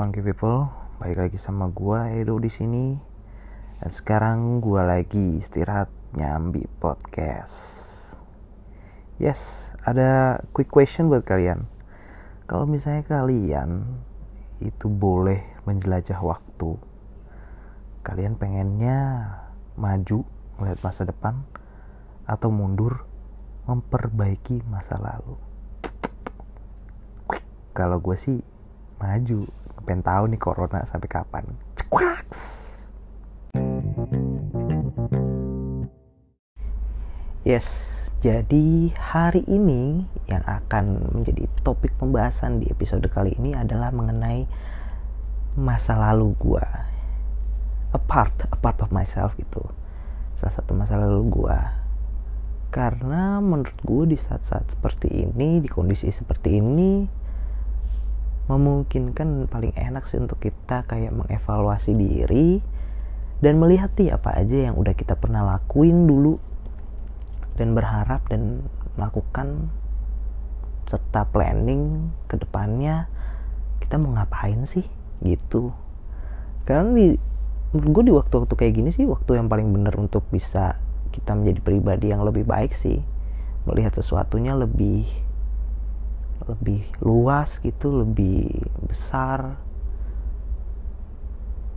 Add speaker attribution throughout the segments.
Speaker 1: Funky people, balik lagi sama gua Edo di sini. Dan sekarang gua lagi istirahat nyambi podcast. Yes, ada quick question buat kalian. Kalau misalnya kalian itu boleh menjelajah waktu, kalian pengennya maju melihat masa depan atau mundur memperbaiki masa lalu. Kalau gue sih maju pengen tahu nih corona sampai kapan. Cekwaks. yes jadi hari ini yang akan menjadi topik pembahasan di episode kali ini adalah mengenai masa lalu gua. A part a part of myself gitu. Salah satu masa lalu gua. Karena menurut gue di saat-saat seperti ini di kondisi seperti ini memungkinkan paling enak sih untuk kita kayak mengevaluasi diri dan melihat nih apa aja yang udah kita pernah lakuin dulu dan berharap dan melakukan serta planning ke depannya kita mau ngapain sih? Gitu. Karena di menurut gue di waktu-waktu kayak gini sih waktu yang paling bener untuk bisa kita menjadi pribadi yang lebih baik sih. Melihat sesuatunya lebih lebih luas gitu lebih besar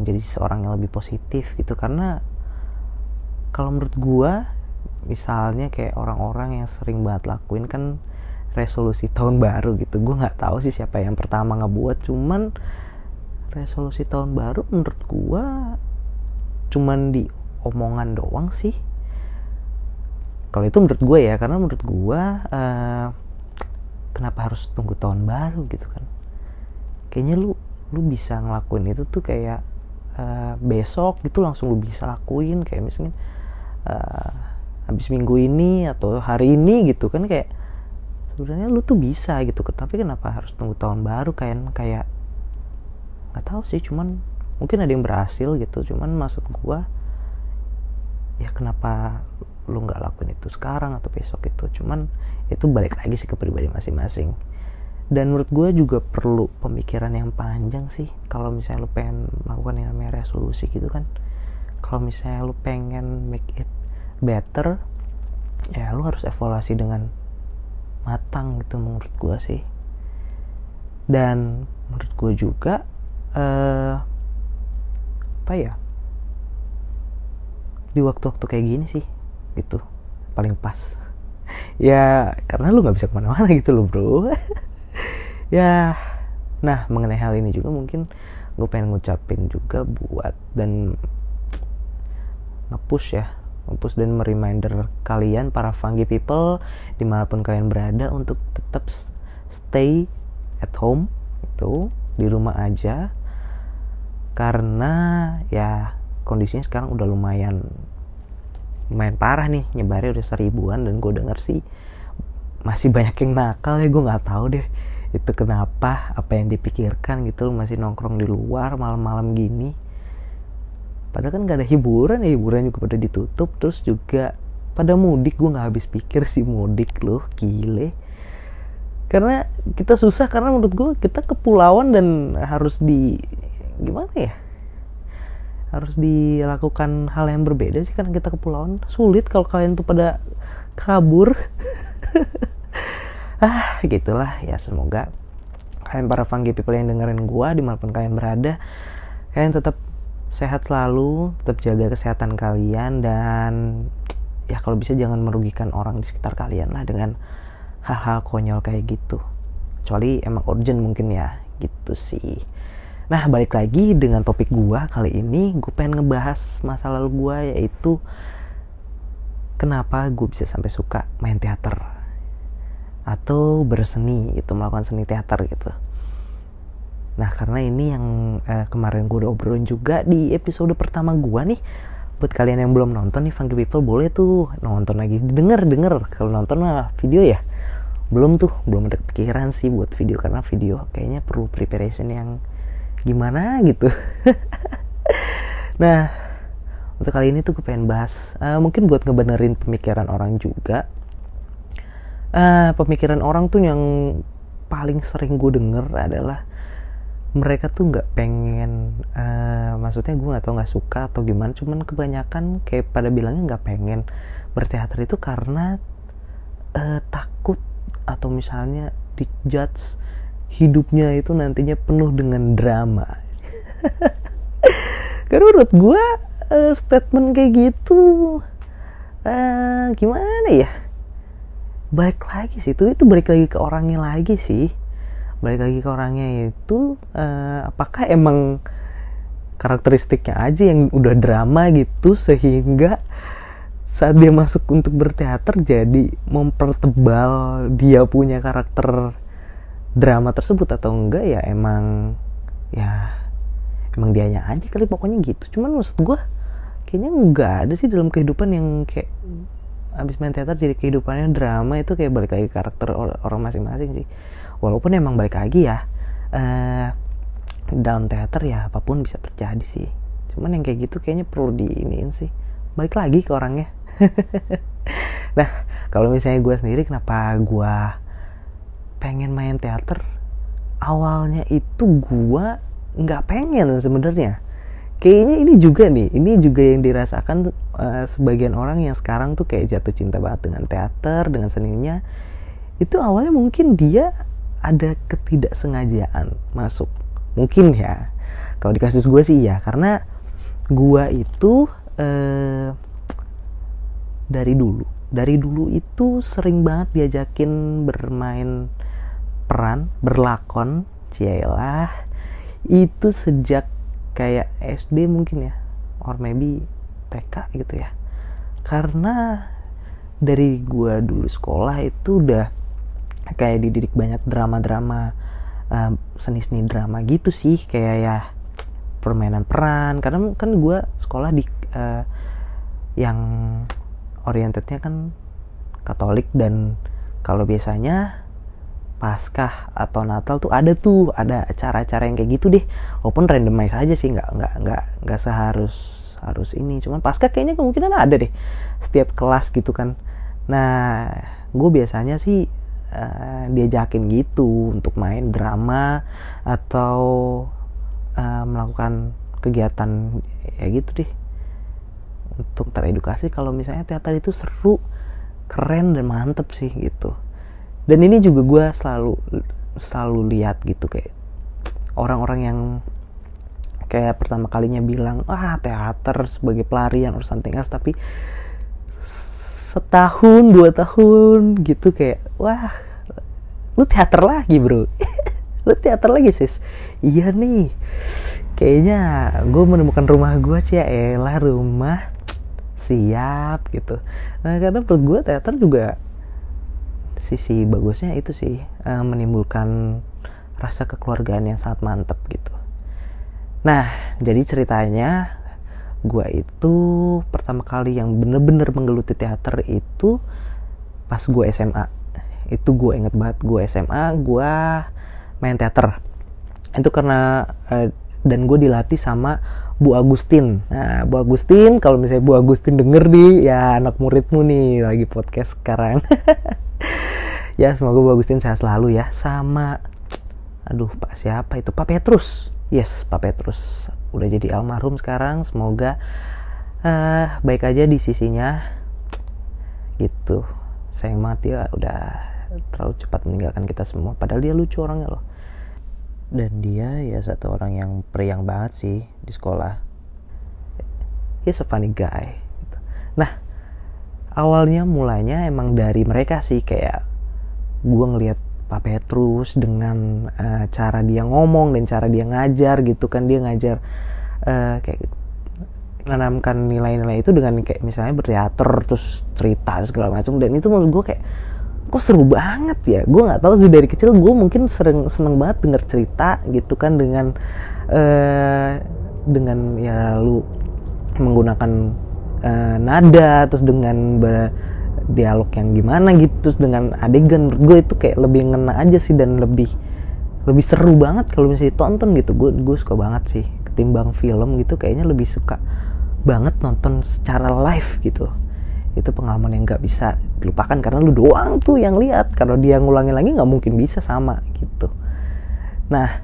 Speaker 1: menjadi seorang yang lebih positif gitu. Karena kalau menurut gua misalnya kayak orang-orang yang sering banget lakuin kan resolusi tahun baru gitu. Gue nggak tahu sih siapa yang pertama ngebuat cuman resolusi tahun baru menurut gua cuman di omongan doang sih. Kalau itu menurut gue ya karena menurut gue uh, kenapa harus tunggu tahun baru gitu kan? Kayaknya lu lu bisa ngelakuin itu tuh kayak uh, besok gitu langsung lu bisa lakuin. Kayak misalnya uh, habis minggu ini atau hari ini gitu kan kayak sebenarnya lu tuh bisa gitu. Tapi kenapa harus tunggu tahun baru kayak kayak nggak tahu sih cuman mungkin ada yang berhasil gitu. Cuman maksud gua ya kenapa lu nggak lakuin itu sekarang atau besok itu cuman itu balik lagi sih ke pribadi masing-masing. Dan menurut gue juga perlu pemikiran yang panjang sih. Kalau misalnya lu pengen melakukan yang namanya resolusi gitu kan. Kalau misalnya lu pengen make it better ya lu harus evaluasi dengan matang gitu menurut gue sih. Dan menurut gue juga uh, apa ya di waktu-waktu kayak gini sih gitu. Paling pas ya karena lu nggak bisa ke mana-mana gitu loh bro. Ya nah mengenai hal ini juga mungkin gue pengen ngucapin juga buat dan ngepush ya ngepush dan mereminder kalian para funky people di mana pun kalian berada untuk tetap stay at home itu di rumah aja. Karena ya kondisinya sekarang udah lumayan lumayan parah nih nyebarnya udah seribuan dan gue denger sih masih banyak yang nakal ya gue nggak tahu deh itu kenapa apa yang dipikirkan gitu masih nongkrong di luar malam-malam gini. Padahal kan gak ada hiburan ya hiburan juga pada ditutup terus juga pada mudik gue nggak habis pikir sih mudik loh gile. Karena kita susah karena menurut gue kita kepulauan dan harus di gimana ya harus dilakukan hal yang berbeda sih karena kita kepulauan. Sulit kalau kalian tuh pada kabur. Ah gitulah ya semoga kalian para funky people yang dengerin gua di mana pun kalian berada kalian tetap sehat selalu tetap jaga kesehatan kalian dan ya kalau bisa jangan merugikan orang di sekitar kalian lah dengan hal-hal konyol kayak gitu. Kecuali emang urgent mungkin ya gitu sih Nah, balik lagi dengan topik gua kali ini, gue pengen ngebahas masa lalu gua yaitu kenapa gue bisa sampai suka main teater atau berseni itu melakukan seni teater gitu. Nah, karena ini yang eh, kemarin gue udah obrolin juga di episode pertama gua nih. Buat kalian yang belum nonton nih Funky People boleh tuh nonton lagi. Denger, denger. Kalau nonton mah video ya. Belum tuh, belum ada pikiran sih buat video karena video kayaknya perlu preparation yang gimana gitu. Nah untuk kali ini tuh gue pengen bahas uh, mungkin buat ngebenerin pemikiran orang juga. Uh, pemikiran orang tuh yang paling sering gue denger adalah mereka tuh nggak pengen uh, maksudnya gue nggak tau nggak suka atau gimana cuman kebanyakan kayak pada bilangnya nggak pengen berteater itu karena uh, takut atau misalnya dijudge hidupnya itu nantinya penuh dengan drama. Karena menurut gue uh, statement kayak gitu uh, gimana ya? Balik lagi sih itu itu balik lagi ke orangnya lagi sih. Balik lagi ke orangnya itu uh, apakah emang karakteristiknya aja yang udah drama gitu sehingga saat dia masuk untuk berteater jadi mempertebal dia punya karakter drama tersebut atau enggak ya emang ya emang dianya aja kali pokoknya gitu. Cuman maksud gue kayaknya enggak ada sih dalam kehidupan yang kayak abis main teater jadi kehidupannya drama itu kayak balik lagi karakter orang masing-masing sih. Walaupun emang balik lagi ya uh, dalam teater ya apa pun bisa terjadi sih. Cuman yang kayak gitu kayaknya perlu diiniin sih. Balik lagi ke orangnya. Nah kalau misalnya gue sendiri kenapa gue pengen main teater awalnya itu gue nggak pengen sebenarnya. Kayaknya ini juga nih ini juga yang dirasakan uh, sebagian orang yang sekarang tuh kayak jatuh cinta banget dengan teater dengan seninya. Itu awalnya mungkin dia ada ketidaksengajaan masuk. Mungkin ya. Kalau di kasus gue sih ya karena gue itu eh, dari dulu dari dulu itu sering banget diajakin bermain peran berlakon cielah. Itu sejak kayak SD mungkin ya or maybe TK gitu ya. Karena dari gue dulu sekolah itu udah kayak dididik banyak drama-drama uh, seni-seni drama gitu sih. Kayak ya permainan peran. Karena kan gue sekolah di uh, yang orientednya kan Katolik dan kalau biasanya Paskah atau Natal tuh ada tuh ada acara-acara yang kayak gitu deh. Walaupun randomize aja sih nggak nggak nggak nggak seharus harus ini. Cuman Paskah kayaknya kemungkinan ada deh setiap kelas gitu kan. Nah gue biasanya sih uh, diajakin gitu untuk main drama atau uh, melakukan kegiatan ya gitu deh. Untuk teredukasi kalau misalnya teater itu seru keren dan mantep sih gitu dan ini juga gue selalu selalu lihat gitu kayak orang-orang yang kayak pertama kalinya bilang ah teater sebagai pelarian something else tapi setahun dua tahun gitu kayak wah lu teater lagi bro. Lu teater lagi sis. Iya nih. Kayaknya gue menemukan rumah gue sih ya elah rumah siap gitu. Nah karena menurut gue teater juga sisi bagusnya itu sih uh, menimbulkan rasa kekeluargaan yang sangat mantep gitu. Nah jadi ceritanya gue itu pertama kali yang bener-bener menggeluti teater itu pas gue SMA itu gue inget banget gue SMA gue main teater. Itu karena uh, dan gue dilatih sama Bu Agustin. Nah Bu Agustin kalau misalnya Bu Agustin denger nih ya anak muridmu nih lagi podcast sekarang. Ya semoga Bu Agustin sehat selalu ya. Sama aduh Pak siapa itu? Pak Petrus. Yes Pak Petrus. Udah jadi almarhum sekarang semoga uh, baik aja di sisinya. Gitu. Sayang mati ya udah terlalu cepat meninggalkan kita semua. Padahal dia lucu orangnya loh dan dia ya satu orang yang periang banget sih di sekolah. He's a funny guy gitu. nah awalnya mulanya emang dari mereka sih kayak gue ngeliat Pak Petrus dengan uh, cara dia ngomong dan cara dia ngajar gitu kan. Dia ngajar uh, kayak menanamkan nilai-nilai itu dengan kayak misalnya berteater terus cerita segala macam. Dan itu menurut gue kayak kok seru banget ya? Gue nggak tahu sih dari kecil gue mungkin sering seneng banget denger cerita gitu kan dengan uh, dengan ya lu menggunakan uh, nada terus dengan ber dialog yang gimana gitu terus dengan adegan. Gue itu kayak lebih ngena aja sih dan lebih lebih seru banget kalau misalnya tonton gitu. Gue gue suka banget sih ketimbang film gitu kayaknya lebih suka banget nonton secara live gitu itu pengalaman yang nggak bisa dilupakan karena lu doang tuh yang lihat. Kalau dia ngulangin lagi nggak mungkin bisa sama gitu. Nah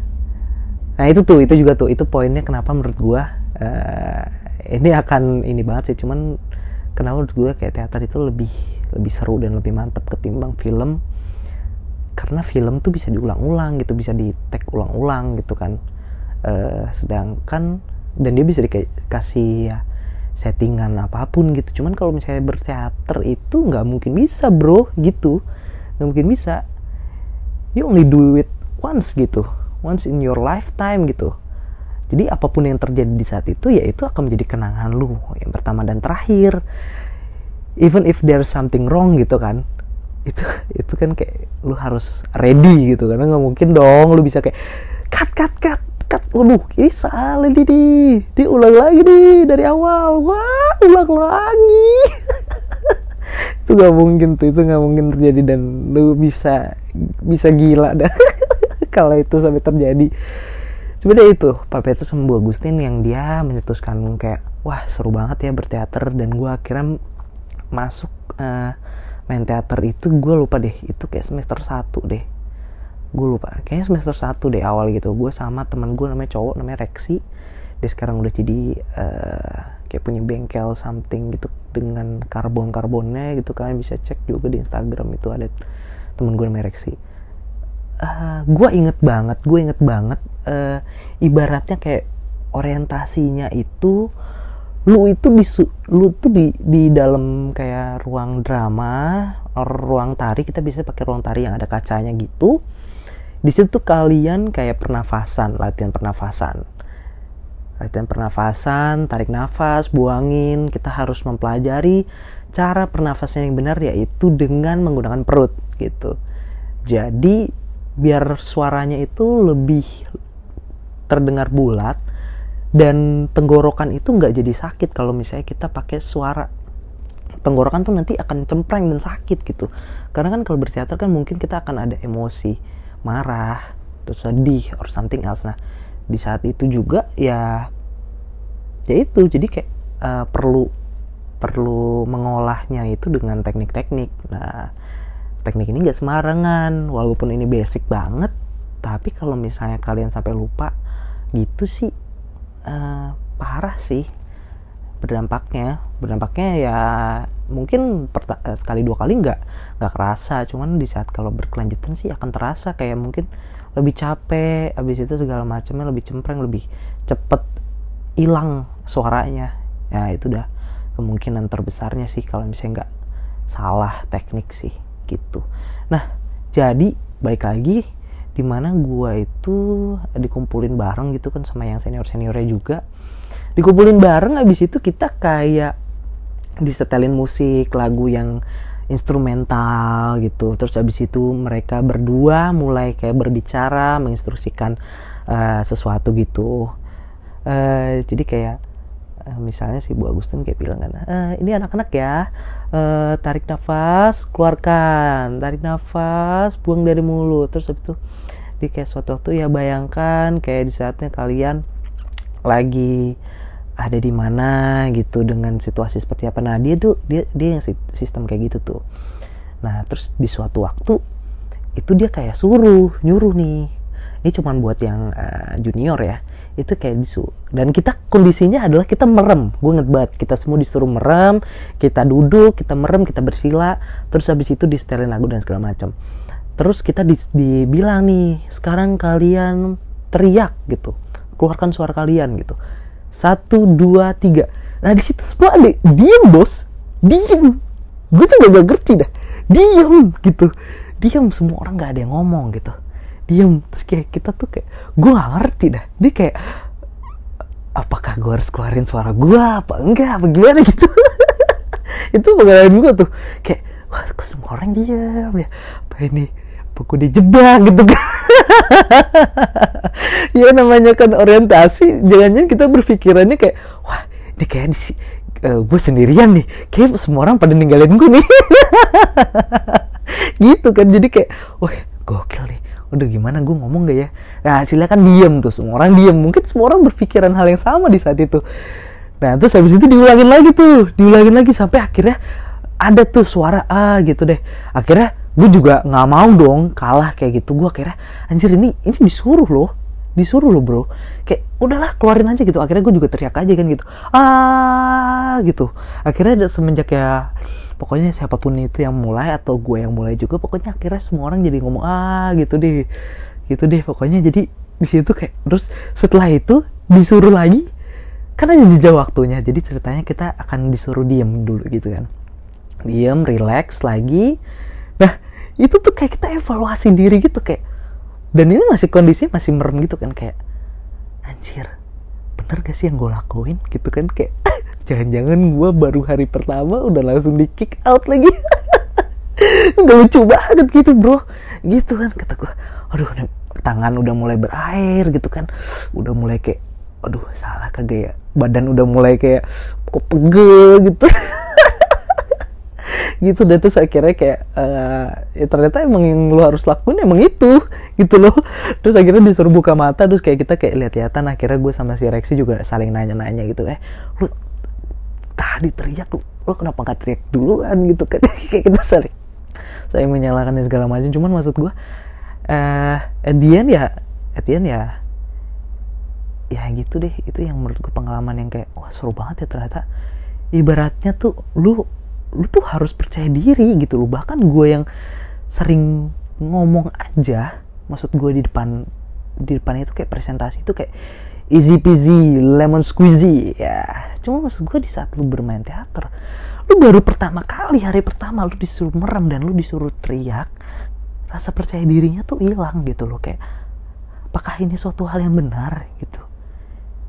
Speaker 1: nah itu tuh itu juga tuh itu poinnya kenapa menurut gue uh, ini akan ini banget sih cuman kenapa menurut gue kayak teater itu lebih lebih seru dan lebih mantap ketimbang film. Karena film tuh bisa diulang-ulang gitu bisa di tag ulang-ulang gitu kan. Uh, sedangkan dan dia bisa dikasih ya settingan apa pun gitu. Cuman kalau misalnya berteater itu nggak mungkin bisa bro. Gitu. Nggak mungkin bisa. You only do it once gitu. Once in your lifetime gitu. Jadi apa pun yang terjadi di saat itu ya itu akan menjadi kenangan lu yang pertama dan terakhir. Even if there's something wrong gitu kan. Itu itu kan kayak lu harus ready gitu karena nggak mungkin dong lu bisa kayak cut cut cut cut waduh ini salah di diulang lagi nih dari awal. Wah ulang lagi. Itu nggak mungkin tuh itu nggak mungkin terjadi dan lu bisa bisa gila dah. Kalau itu sampai terjadi. Sebenarnya itu Pak Petrus sama Bu Agustin yang dia mencetuskan kayak wah seru banget ya berteater. Dan gue akhirnya masuk uh, main teater itu gue lupa deh itu kayak semester 1 deh gue lupa. Kayaknya semester 1 deh awal gitu. Gue sama teman gue namanya cowok namanya Rexi dia sekarang udah jadi uh, kayak punya bengkel something gitu dengan karbon karbonnya gitu. Kalian bisa cek juga di Instagram itu ada temen gue namanya Rexi uh, gue inget banget gue inget banget uh, ibaratnya kayak orientasinya itu lu itu di lu tuh di di dalam kayak ruang drama or ruang tari kita bisa pakai ruang tari yang ada kacanya gitu di situ kalian kayak pernafasan latihan pernafasan. Latihan pernafasan tarik nafas buangin. Kita harus mempelajari cara pernafasan yang benar yaitu dengan menggunakan perut gitu. Jadi biar suaranya itu lebih terdengar bulat dan tenggorokan itu nggak jadi sakit kalau misalnya kita pakai suara. Tenggorokan tuh nanti akan cempreng dan sakit gitu. Karena kan kalau berteater kan mungkin kita akan ada emosi marah terus sedih or something else. Nah di saat itu juga ya ya itu. Jadi kayak uh, perlu perlu mengolahnya itu dengan teknik-teknik. Nah teknik ini nggak sembarangan walaupun ini basic banget. Tapi kalau misalnya kalian sampai lupa gitu sih uh, parah sih berdampaknya berdampaknya ya mungkin uh, sekali dua kali nggak nggak kerasa. Cuman di saat kalau berkelanjutan sih akan terasa kayak mungkin lebih capek habis itu segala macamnya lebih cempreng lebih cepet hilang suaranya. Ya itu udah kemungkinan terbesarnya sih kalau misalnya nggak salah teknik sih gitu. Nah jadi baik lagi di mana gue itu dikumpulin bareng gitu kan sama yang senior seniornya juga dikumpulin bareng abis itu kita kayak disetelin musik lagu yang instrumental gitu. Terus abis itu mereka berdua mulai kayak berbicara menginstruksikan uh, sesuatu gitu. Uh, jadi kayak uh, misalnya si Bu Agustin kayak bilang kan uh, ini anak-anak ya uh, tarik nafas keluarkan tarik nafas buang dari mulut. Terus abis itu di kayak suatu waktu ya bayangkan kayak di saatnya kalian lagi ada di mana gitu dengan situasi seperti apa. Nah dia tuh dia dia yang sistem kayak gitu tuh. Nah terus di suatu waktu itu dia kayak suruh nyuruh nih. Ini cuman buat yang uh, junior ya. Itu kayak disu dan kita kondisinya adalah kita merem. Gue inget banget kita semua disuruh merem kita duduk kita merem kita bersila terus habis itu di setelin lagu dan segala macam terus kita di, dibilang nih sekarang kalian teriak gitu. Keluarkan suara kalian gitu satu dua tiga. Nah di situ semua ada. Diem bos. Diem. Gue juga gak ngerti dah. Diem gitu. Diem. Semua orang nggak ada yang ngomong gitu. Diem. Terus kayak kita tuh kayak gue gak ngerti dah. Dia kayak apakah gue harus keluarin suara gue apa enggak? Apa gimana? Gitu. Itu pengalaman juga tuh. Kayak wah kok semua orang diam ya? Apa ini aku dijebak gitu kan. Ya namanya kan orientasi. Jangan-jangan kita berpikirannya kayak wah ini kayak di uh, eh, gue sendirian nih. Kayak semua orang pada ninggalin gue nih. Gitu kan. Jadi kayak wah gokil nih. Udah gimana gue ngomong gak ya? Nah silakan diem tuh semua orang diem. Mungkin semua orang berpikiran hal yang sama di saat itu. Nah terus habis itu diulangin lagi tuh. Diulangin lagi sampai akhirnya ada tuh suara ah gitu deh. Akhirnya gue juga nggak mau dong kalah kayak gitu. Gue akhirnya anjir ini ini disuruh loh. Disuruh loh bro. Kayak udahlah keluarin aja gitu. Akhirnya gue juga teriak aja kan gitu. Ah gitu. Akhirnya semenjak ya pokoknya siapa pun itu yang mulai atau gue yang mulai juga pokoknya akhirnya semua orang jadi ngomong ah gitu deh. Gitu deh pokoknya. Jadi di situ kayak terus setelah itu disuruh lagi karena jeda waktunya. Jadi ceritanya kita akan disuruh diem dulu gitu kan. Diem relax lagi itu tuh kayak kita evaluasi diri gitu kayak dan ini masih kondisi masih merem gitu kan kayak anjir bener gak sih yang gue lakuin? Gitu kan kayak jangan-jangan gue baru hari pertama udah langsung di kick out lagi. Nggak lucu banget gitu bro. Gitu kan kata gue aduh tangan udah mulai berair gitu kan. Udah mulai kayak aduh salah kagak ya? Badan udah mulai kayak kok pegel gitu gitu dan terus akhirnya kayak uh, ya ternyata emang yang lu harus lakuin emang itu gitu loh. Terus akhirnya disuruh buka mata terus kayak kita kayak lihat-lihatan akhirnya gue sama si Rexy juga saling nanya-nanya gitu eh lu tadi teriak lu, lu kenapa gak teriak duluan? Gitu kan kayak kita saling saya menyalahkan dan segala macam. Cuman maksud gue uh, the end ya end ya ya gitu deh. Itu yang menurut gue pengalaman yang kayak wah seru banget ya ternyata. Ibaratnya tuh lu lu tuh harus percaya diri gitu loh. Bahkan gue yang sering ngomong aja maksud gue di depan di depan itu kayak presentasi itu kayak easy peasy lemon squeezy ya. Cuma maksud gue di saat lu bermain teater lu baru pertama kali hari pertama lu disuruh merem dan lu disuruh teriak rasa percaya dirinya tuh hilang gitu loh. Kayak apakah ini suatu hal yang benar gitu?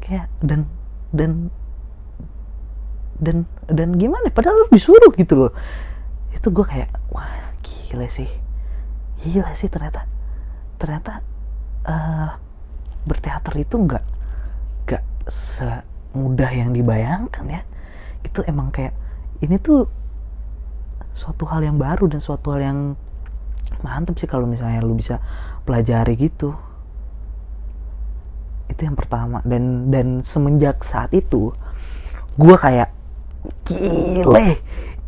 Speaker 1: Kayak dan dan dan dan gimana? Padahal lu disuruh gitu loh. Itu gue kayak wah gila sih. Gila sih ternyata. Ternyata uh, berteater itu nggak nggak semudah yang dibayangkan ya. Itu emang kayak ini tuh suatu hal yang baru dan suatu hal yang mantep sih kalau misalnya lu bisa pelajari gitu. Itu yang pertama. Dan dan semenjak saat itu gue kayak gile.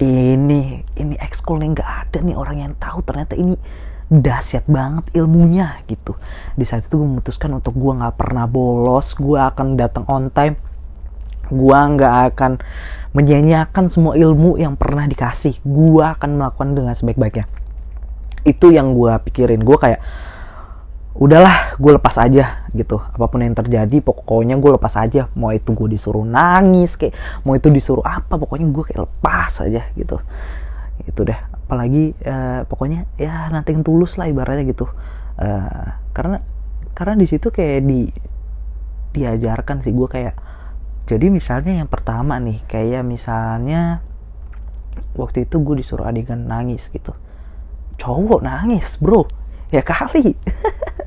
Speaker 1: Ini ini ekskul nih nggak ada nih orang yang tahu. Ternyata ini dahsyat banget ilmunya gitu. Di saat itu gue memutuskan untuk gue nggak pernah bolos. Gue akan datang on time. Gue nggak akan menyanyiakan semua ilmu yang pernah dikasih. Gue akan melakukan dengan sebaik-baiknya. Itu yang gue pikirin. Gue kayak udahlah gue lepas aja gitu. Apa pun yang terjadi pokoknya gue lepas aja. Mau itu gue disuruh nangis kayak mau itu disuruh apa pokoknya gue kayak lepas aja gitu. Itu deh. Apalagi uh, pokoknya ya nanti yang tulus lah ibaratnya gitu. Uh, karena karena di situ kayak di diajarkan sih gue kayak jadi misalnya yang pertama nih kayak misalnya waktu itu gue disuruh adegan nangis gitu. Cowok nangis bro. Ya kali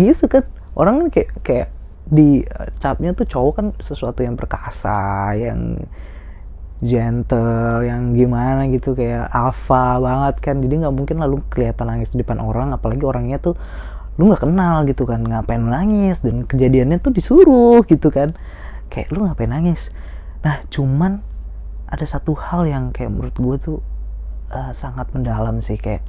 Speaker 1: gitu kan. Orang kan kayak kayak di capnya tuh cowok kan sesuatu yang perkasa yang gentle yang gimana gitu kayak alpha banget kan. Jadi nggak mungkin lalu kelihatan nangis di depan orang apalagi orangnya tuh lu nggak kenal gitu kan. Ngapain nangis? Dan kejadiannya tuh disuruh gitu kan. Kayak lu ngapain nangis? Nah cuman ada satu hal yang kayak menurut gue tuh uh, sangat mendalam sih kayak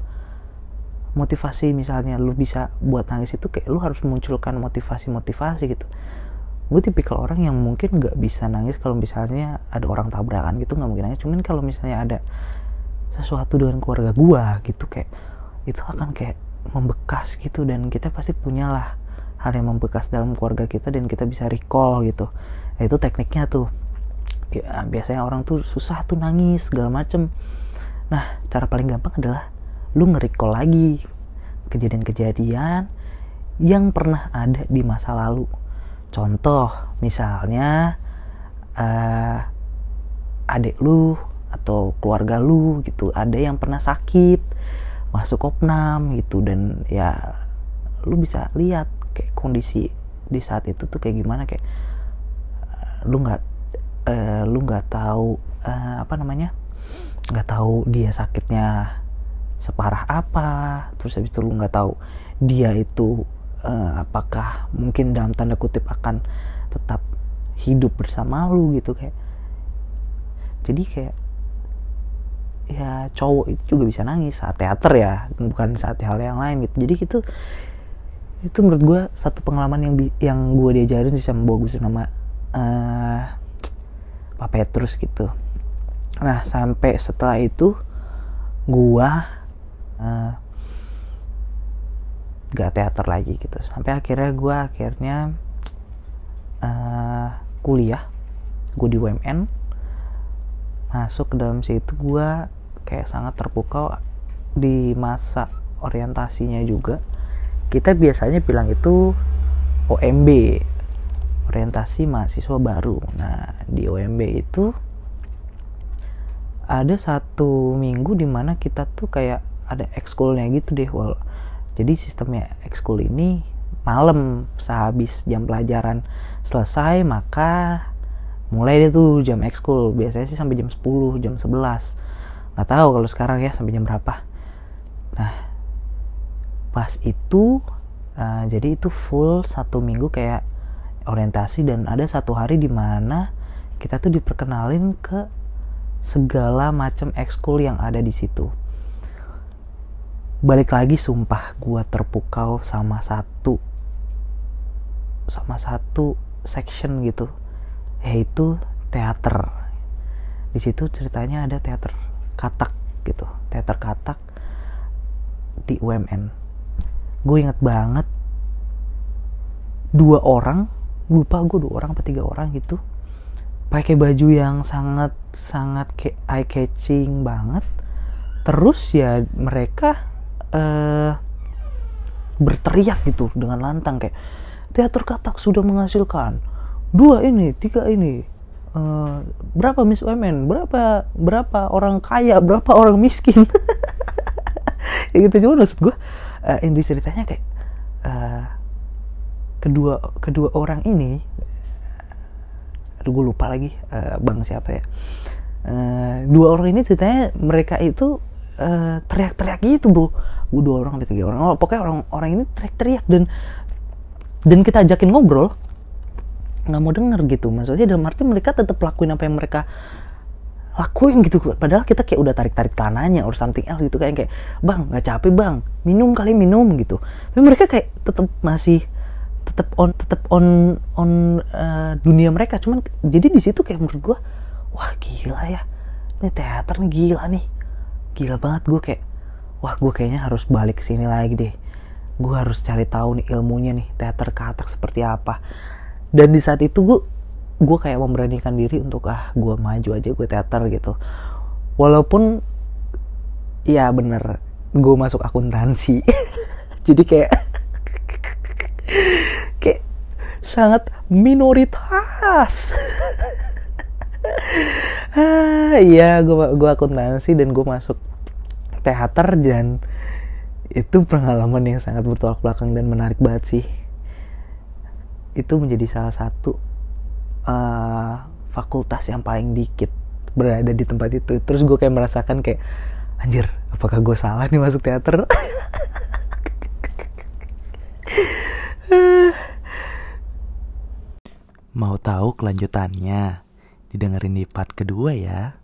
Speaker 1: motivasi misalnya lu bisa buat nangis itu kayak lu harus munculkan motivasi-motivasi gitu. Gue tipikal orang yang mungkin nggak bisa nangis kalau misalnya ada orang tabrakan gitu nggak mungkin nangis. Cuman kalau misalnya ada sesuatu dengan keluarga gue gitu kayak itu akan kayak membekas gitu dan kita pasti punyalah hal yang membekas dalam keluarga kita dan kita bisa recall gitu. Nah, itu tekniknya tuh. Ya, biasanya orang tuh susah tuh nangis segala macem. Nah cara paling gampang adalah lu nge-recall lagi kejadian-kejadian yang pernah ada di masa lalu. Contoh, misalnya uh, adik lu atau keluarga lu gitu, ada yang pernah sakit, masuk opnam gitu dan ya lu bisa lihat kayak kondisi di saat itu tuh kayak gimana kayak uh, lu nggak uh, lu nggak tahu uh, apa namanya nggak tahu dia sakitnya separah apa? Terus habis itu lu nggak tahu dia itu uh, apakah mungkin dalam tanda kutip akan tetap hidup bersama lu gitu kayak. Jadi kayak ya cowok itu juga bisa nangis saat teater ya bukan saat hal yang lain gitu. Jadi gitu itu menurut gue satu pengalaman yang yang gue diajarin sih sama bagus nama uh, Pak Petrus gitu. Nah sampai setelah itu gue uh, gak teater lagi gitu. Sampai akhirnya gue akhirnya uh, kuliah. Gue di UMN masuk ke dalam situ gue kayak sangat terpukau di masa orientasinya juga. Kita biasanya bilang itu OMB orientasi mahasiswa baru. Nah di OMB itu ada satu minggu di mana kita tuh kayak ada ekskulnya gitu deh wal. Jadi sistemnya ekskul ini malam sehabis jam pelajaran selesai maka mulai deh tuh jam ekskul. Biasanya sih sampai jam 10 jam 11 nggak tahu kalau sekarang ya sampai jam berapa. Nah pas itu uh, jadi itu full satu minggu kayak orientasi dan ada satu hari di mana kita tuh diperkenalin ke segala macam ekskul yang ada di situ balik lagi sumpah gua terpukau sama satu sama satu section gitu yaitu teater. Di situ ceritanya ada teater katak gitu teater katak di UMN gue inget banget dua orang lupa gue dua orang atau tiga orang gitu pakai baju yang sangat sangat eye catching banget. Terus ya mereka uh, berteriak gitu dengan lantang kayak teater katak sudah menghasilkan dua ini tiga ini uh, berapa Miss Women? Berapa berapa orang kaya? Berapa orang miskin? Ya gitu cuma maksud gue uh, inti ceritanya kayak uh, kedua kedua orang ini gue lupa lagi uh, bang siapa ya. Uh, dua orang ini ceritanya mereka itu uh, teriak-teriak gitu bro gue dua orang ada tiga orang. Oh, pokoknya orang orang ini teriak-teriak dan dan kita ajakin ngobrol nggak mau denger gitu. Maksudnya dalam arti mereka tetap lakuin apa yang mereka lakuin gitu. Padahal kita kayak udah tarik tarik tanahnya or something else gitu. Kayak kayak bang nggak capek bang. Minum kali minum gitu. Tapi mereka kayak tetap masih tetap on tetap on on uh, dunia mereka. Cuman jadi di situ kayak menurut gue wah gila ya. Ini teater nih gila nih. Gila banget gue kayak wah gue kayaknya harus balik ke sini lagi deh. Gue harus cari tahu nih ilmunya nih teater katak seperti apa. Dan di saat itu gue gue kayak memberanikan diri untuk ah gue maju aja gue teater gitu. Walaupun ya bener gue masuk akuntansi. Jadi kayak kayak sangat minoritas. Ah iya gue gue akuntansi dan gue masuk teater dan itu pengalaman yang sangat bertolak belakang dan menarik banget sih. Itu menjadi salah satu uh, fakultas yang paling dikit berada di tempat itu. Terus gue kayak merasakan kayak anjir apakah gue salah nih masuk teater?
Speaker 2: Mau tahu kelanjutannya? Didengerin di part kedua ya